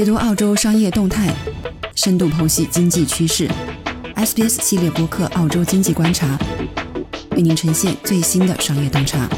解读澳洲商业动态，深度剖析经济趋势。SBS 系列播客《澳洲经济观察》为您呈现最新的商业洞察。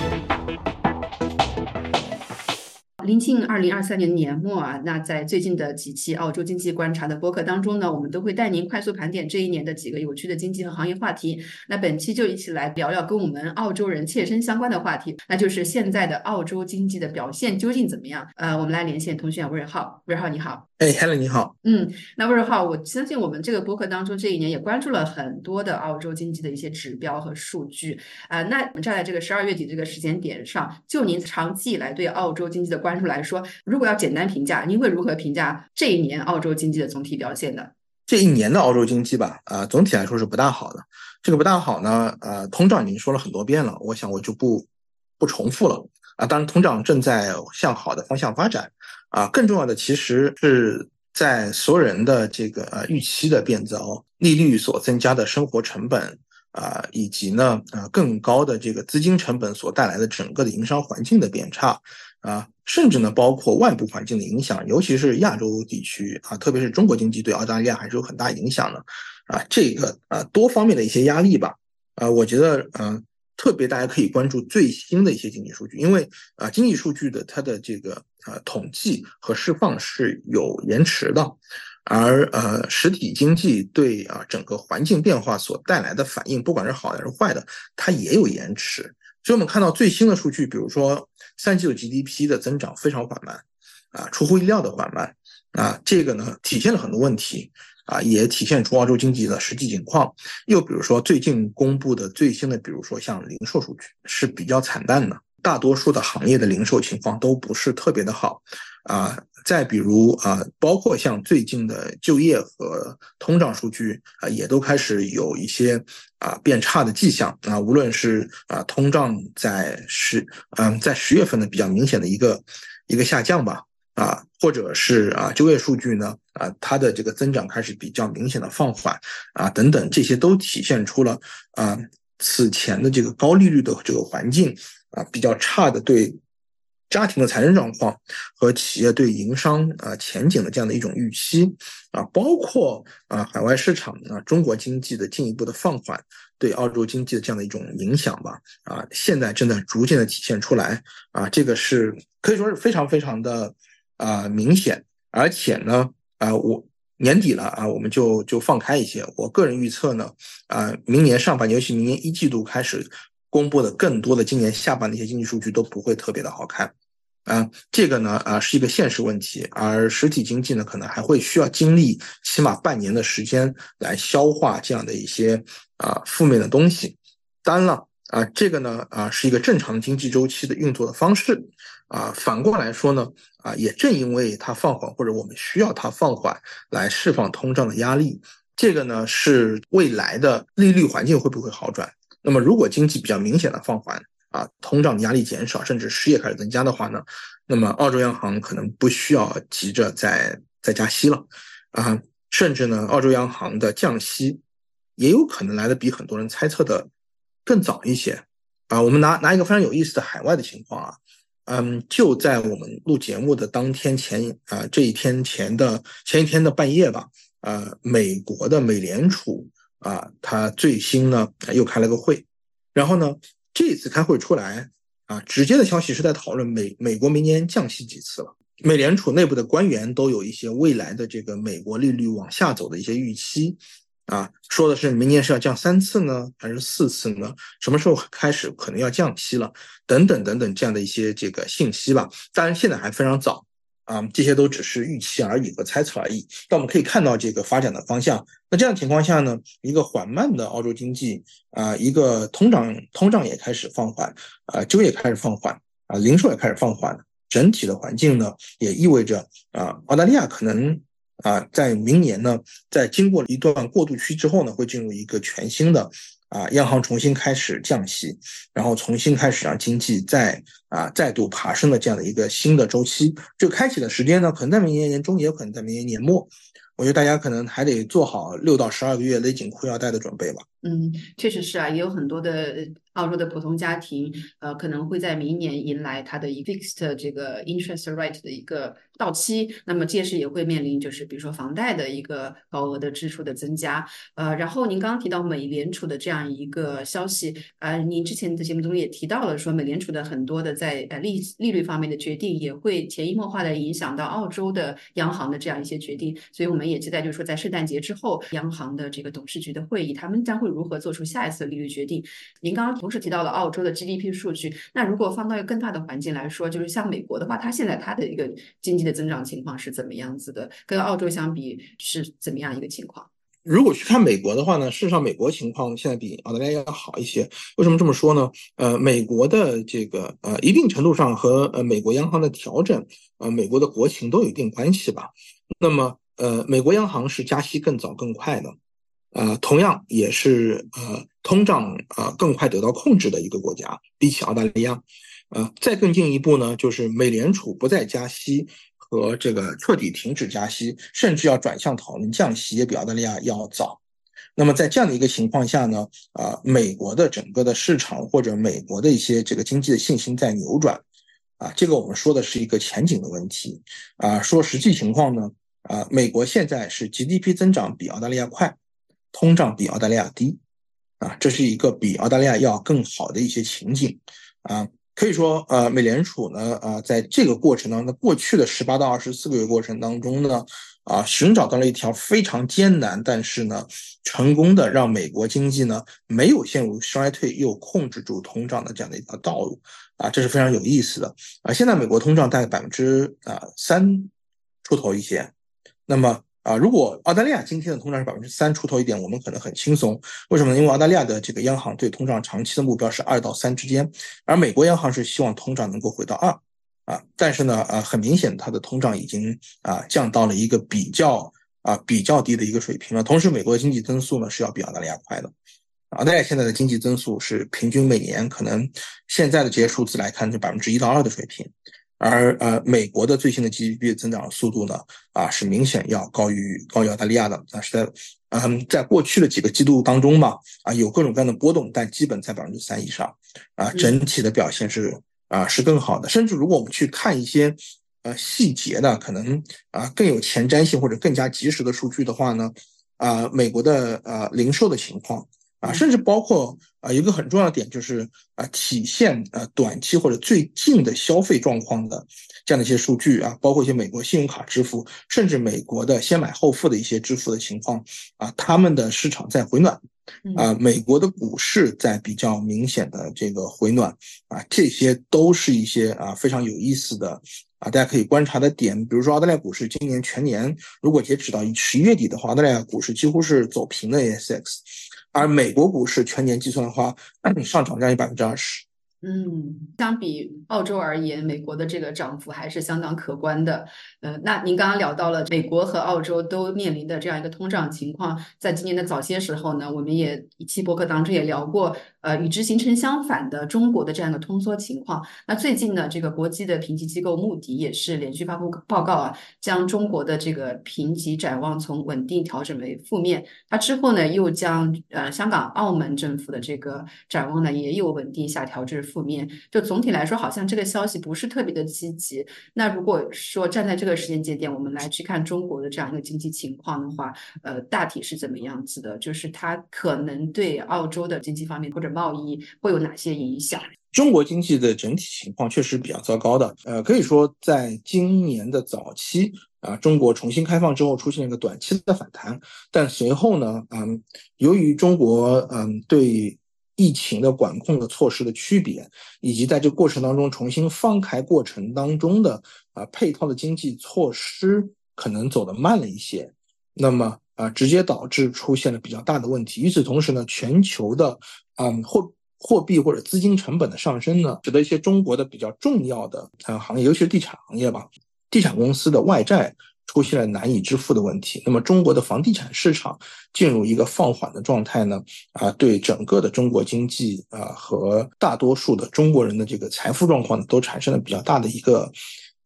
临近二零二三年年末啊，那在最近的几期澳洲经济观察的播客当中呢，我们都会带您快速盘点这一年的几个有趣的经济和行业话题。那本期就一起来聊聊跟我们澳洲人切身相关的话题，那就是现在的澳洲经济的表现究竟怎么样？呃，我们来连线通讯员魏尔浩，魏尔浩你好。哎，Helen 你好。嗯，那魏尔浩，我相信我们这个播客当中这一年也关注了很多的澳洲经济的一些指标和数据啊。那我们站在这个十二月底这个时间点上，就您长期以来对澳洲经济的关注来说，如果要简单评价，您会如何评价这一年澳洲经济的总体表现呢？这一年的澳洲经济吧，啊，总体来说是不大好的。这个不大好呢，呃，通胀已经说了很多遍了，我想我就不不重复了啊。当然，通胀正在向好的方向发展啊。更重要的其实是在所有人的这个呃预期的变糟、利率所增加的生活成本啊，以及呢呃更高的这个资金成本所带来的整个的营商环境的变差。啊，甚至呢，包括外部环境的影响，尤其是亚洲地区啊，特别是中国经济对澳大利亚还是有很大影响的啊。这个啊，多方面的一些压力吧。啊，我觉得嗯，特别大家可以关注最新的一些经济数据，因为啊，经济数据的它的这个啊统计和释放是有延迟的，而呃实体经济对啊整个环境变化所带来的反应，不管是好的还是坏的，它也有延迟。所以我们看到最新的数据，比如说。三季度 GDP 的增长非常缓慢，啊，出乎意料的缓慢，啊，这个呢体现了很多问题，啊，也体现出澳洲经济的实际情况。又比如说最近公布的最新的，比如说像零售数据是比较惨淡的，大多数的行业的零售情况都不是特别的好，啊，再比如啊，包括像最近的就业和通胀数据啊，也都开始有一些。啊，变差的迹象啊，无论是啊，通胀在十嗯，在十月份的比较明显的一个一个下降吧，啊，或者是啊，就业数据呢啊，它的这个增长开始比较明显的放缓啊，等等，这些都体现出了啊，此前的这个高利率的这个环境啊，比较差的对。家庭的财政状况和企业对营商啊前景的这样的一种预期啊，包括啊海外市场啊中国经济的进一步的放缓对澳洲经济的这样的一种影响吧啊，现在正在逐渐的体现出来啊，这个是可以说是非常非常的啊明显，而且呢啊我年底了啊，我们就就放开一些，我个人预测呢啊，明年上半年，尤其明年一季度开始公布的更多的今年下半的一些经济数据都不会特别的好看。啊，这个呢，啊，是一个现实问题，而实体经济呢，可能还会需要经历起码半年的时间来消化这样的一些啊负面的东西。当然了，啊，这个呢，啊，是一个正常经济周期的运作的方式。啊，反过来说呢，啊，也正因为它放缓，或者我们需要它放缓来释放通胀的压力，这个呢，是未来的利率环境会不会好转？那么，如果经济比较明显的放缓，啊，通胀压力减少，甚至失业开始增加的话呢，那么澳洲央行可能不需要急着再再加息了，啊，甚至呢，澳洲央行的降息也有可能来的比很多人猜测的更早一些，啊，我们拿拿一个非常有意思的海外的情况啊，嗯，就在我们录节目的当天前啊这一天前的前一天的半夜吧，呃，美国的美联储啊，它最新呢又开了个会，然后呢。这次开会出来啊，直接的消息是在讨论美美国明年降息几次了。美联储内部的官员都有一些未来的这个美国利率往下走的一些预期啊，说的是明年是要降三次呢，还是四次呢？什么时候开始可能要降息了？等等等等这样的一些这个信息吧。当然现在还非常早。啊，这些都只是预期而已和猜测而已。但我们可以看到这个发展的方向。那这样情况下呢，一个缓慢的澳洲经济啊，一个通胀通胀也开始放缓啊，就业开始放缓啊，零售也开始放缓。整体的环境呢，也意味着啊，澳大利亚可能啊，在明年呢，在经过一段过渡期之后呢，会进入一个全新的。啊，央行重新开始降息，然后重新开始让经济再啊再度爬升的这样的一个新的周期，这个开启的时间呢，可能在明年年中，也有可能在明年年末。我觉得大家可能还得做好六到十二个月勒紧裤腰带的准备吧。嗯，确实是啊，也有很多的澳洲的普通家庭，呃，可能会在明年迎来它的一 fixed 这个 interest rate 的一个到期，那么届时也会面临就是比如说房贷的一个高额的支出的增加，呃，然后您刚刚提到美联储的这样一个消息，呃，您之前的节目中也提到了说美联储的很多的在呃利利率方面的决定也会潜移默化的影响到澳洲的央行的这样一些决定，所以我们也期待就是说在圣诞节之后，央行的这个董事局的会议，他们将会如何做出下一次利率决定。您刚刚同时提到了澳洲的 GDP 数据，那如果放到一个更大的环境来说，就是像美国的话，它现在它的一个经济的增长情况是怎么样子的？跟澳洲相比是怎么样一个情况？如果去看美国的话呢，事实上美国情况现在比澳大利亚要好一些。为什么这么说呢？呃，美国的这个呃一定程度上和呃美国央行的调整，呃美国的国情都有一定关系吧。那么呃美国央行是加息更早更快的。呃，同样也是呃，通胀啊更快得到控制的一个国家，比起澳大利亚，呃，再更进一步呢，就是美联储不再加息和这个彻底停止加息，甚至要转向讨论降息，也比澳大利亚要早。那么在这样的一个情况下呢，啊，美国的整个的市场或者美国的一些这个经济的信心在扭转，啊，这个我们说的是一个前景的问题，啊，说实际情况呢，啊，美国现在是 GDP 增长比澳大利亚快。通胀比澳大利亚低，啊，这是一个比澳大利亚要更好的一些情景，啊，可以说，呃，美联储呢，啊，在这个过程当中，过去的十八到二十四个月过程当中呢，啊，寻找到了一条非常艰难，但是呢，成功的让美国经济呢没有陷入衰退，又控制住通胀的这样的一条道路，啊，这是非常有意思的，啊，现在美国通胀大概百分之啊三出头一些，那么。啊，如果澳大利亚今天的通胀是百分之三出头一点，我们可能很轻松。为什么呢？因为澳大利亚的这个央行对通胀长期的目标是二到三之间，而美国央行是希望通胀能够回到二。啊，但是呢，呃，很明显它的通胀已经啊降到了一个比较啊比较低的一个水平了。同时，美国的经济增速呢是要比澳大利亚快的。澳大利亚现在的经济增速是平均每年可能现在的这些数字来看是百分之一到二的水平。而呃，美国的最新的 GDP 增长速度呢，啊，是明显要高于高于澳大利亚的。但是在嗯，在过去的几个季度当中嘛，啊，有各种各样的波动，但基本在百分之三以上，啊，整体的表现是啊是更好的。甚至如果我们去看一些呃细节的，可能啊更有前瞻性或者更加及时的数据的话呢，啊，美国的呃零售的情况。啊，甚至包括啊，一个很重要的点就是啊，体现啊短期或者最近的消费状况的这样的一些数据啊，包括一些美国信用卡支付，甚至美国的先买后付的一些支付的情况啊，他们的市场在回暖啊，美国的股市在比较明显的这个回暖啊，这些都是一些啊非常有意思的啊，大家可以观察的点。比如说澳大利亚股市今年全年如果截止到十一月底的话，澳大利亚股市几乎是走平的 ASX。而美国股市全年计算的话，上涨将近百分之二十。嗯，相比澳洲而言，美国的这个涨幅还是相当可观的。呃，那您刚刚聊到了美国和澳洲都面临的这样一个通胀情况，在今年的早些时候呢，我们也一期博客当中也聊过，呃，与之形成相反的中国的这样一个通缩情况。那最近呢，这个国际的评级机构穆迪也是连续发布报告啊，将中国的这个评级展望从稳定调整为负面。它之后呢，又将呃香港、澳门政府的这个展望呢，也有稳定下调至。负面，就总体来说，好像这个消息不是特别的积极。那如果说站在这个时间节点，我们来去看中国的这样一个经济情况的话，呃，大体是怎么样子的？就是它可能对澳洲的经济方面或者贸易会有哪些影响？中国经济的整体情况确实比较糟糕的。呃，可以说在今年的早期啊，中国重新开放之后出现一个短期的反弹，但随后呢，嗯，由于中国嗯对疫情的管控的措施的区别，以及在这个过程当中重新放开过程当中的啊配套的经济措施可能走得慢了一些，那么啊直接导致出现了比较大的问题。与此同时呢，全球的嗯货货币或者资金成本的上升呢，使得一些中国的比较重要的呃行业，尤其是地产行业吧，地产公司的外债。出现了难以支付的问题，那么中国的房地产市场进入一个放缓的状态呢？啊，对整个的中国经济啊和大多数的中国人的这个财富状况呢，都产生了比较大的一个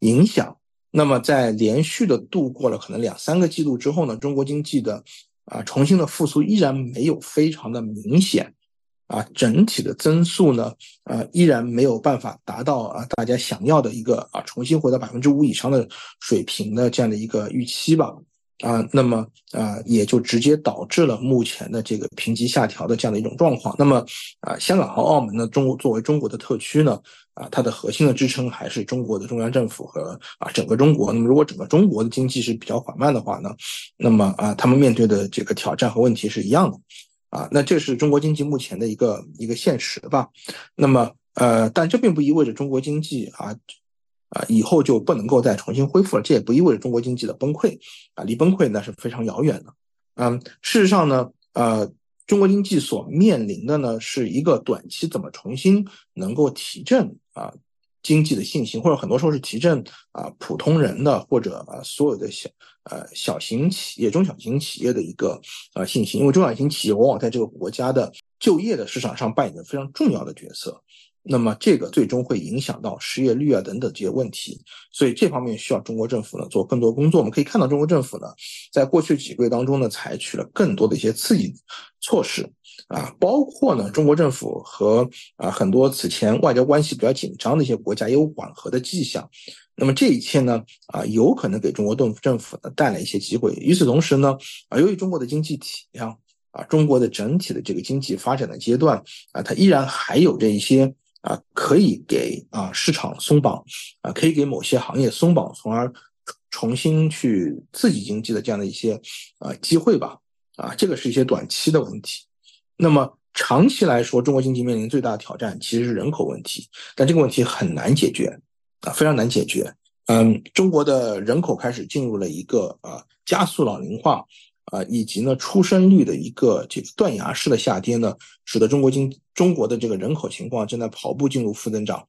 影响。那么在连续的度过了可能两三个季度之后呢，中国经济的啊重新的复苏依然没有非常的明显啊，整体的增速呢，啊，依然没有办法达到啊大家想要的一个啊重新回到百分之五以上的水平的这样的一个预期吧，啊，那么啊也就直接导致了目前的这个评级下调的这样的一种状况。那么啊，香港和澳门呢，中国作为中国的特区呢，啊，它的核心的支撑还是中国的中央政府和啊整个中国。那么如果整个中国的经济是比较缓慢的话呢，那么啊他们面对的这个挑战和问题是一样的。啊，那这是中国经济目前的一个一个现实吧？那么，呃，但这并不意味着中国经济啊啊以后就不能够再重新恢复了。这也不意味着中国经济的崩溃啊，离崩溃那是非常遥远的。嗯，事实上呢，呃，中国经济所面临的呢是一个短期怎么重新能够提振啊。经济的信心，或者很多时候是提振啊普通人的或者啊所有的小呃小型企业、中小型企业的一个呃信心，因为中小型企业往往在这个国家的就业的市场上扮演着非常重要的角色，那么这个最终会影响到失业率啊等等这些问题，所以这方面需要中国政府呢做更多工作。我们可以看到，中国政府呢在过去几个月当中呢采取了更多的一些刺激措施。啊，包括呢，中国政府和啊很多此前外交关系比较紧张的一些国家也有缓和的迹象。那么这一切呢，啊，有可能给中国政府政府呢带来一些机会。与此同时呢，啊，由于中国的经济体量啊，中国的整体的这个经济发展的阶段啊，它依然还有这一些啊可以给啊市场松绑啊，可以给某些行业松绑，从而重新去刺激经济的这样的一些啊机会吧。啊，这个是一些短期的问题。那么长期来说，中国经济面临最大的挑战其实是人口问题，但这个问题很难解决啊，非常难解决。嗯，中国的人口开始进入了一个啊加速老龄化啊，以及呢出生率的一个这个断崖式的下跌呢，使得中国经中国的这个人口情况正在跑步进入负增长。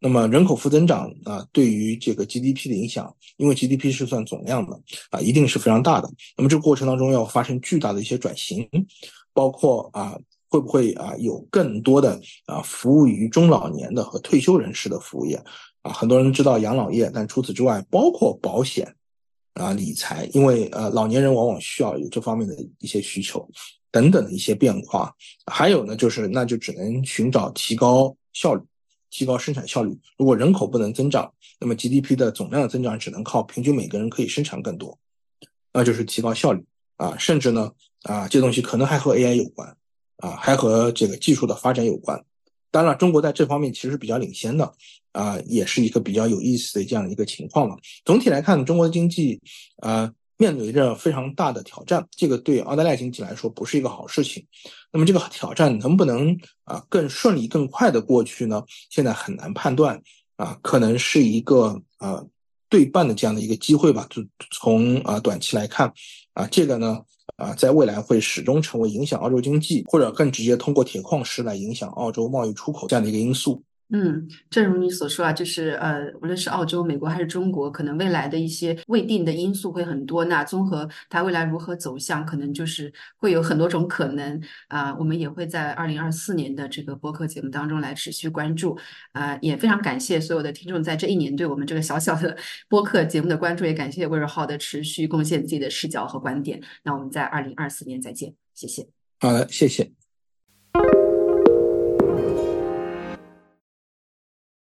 那么人口负增长啊，对于这个 GDP 的影响，因为 GDP 是算总量的啊，一定是非常大的。那么这个过程当中要发生巨大的一些转型。包括啊，会不会啊有更多的啊服务于中老年的和退休人士的服务业啊？很多人知道养老业，但除此之外，包括保险啊、理财，因为呃老年人往往需要有这方面的一些需求等等的一些变化。还有呢，就是那就只能寻找提高效率、提高生产效率。如果人口不能增长，那么 GDP 的总量的增长只能靠平均每个人可以生产更多，那就是提高效率啊，甚至呢。啊，这东西可能还和 AI 有关，啊，还和这个技术的发展有关。当然，中国在这方面其实是比较领先的，啊，也是一个比较有意思的这样一个情况了。总体来看，中国的经济，呃，面对着非常大的挑战，这个对澳大利亚经济来说不是一个好事情。那么，这个挑战能不能啊更顺利、更快的过去呢？现在很难判断，啊，可能是一个呃对半的这样的一个机会吧。就从啊短期来看，啊，这个呢。啊，在未来会始终成为影响澳洲经济，或者更直接通过铁矿石来影响澳洲贸易出口这样的一个因素。嗯，正如你所说啊，就是呃，无论是澳洲、美国还是中国，可能未来的一些未定的因素会很多。那综合它未来如何走向，可能就是会有很多种可能啊。我们也会在二零二四年的这个播客节目当中来持续关注啊。也非常感谢所有的听众在这一年对我们这个小小的 播客节目的关注，也感谢威尔浩的持续贡献自己的视角和观点。那我们在二零二四年再见，谢谢。好的，谢谢。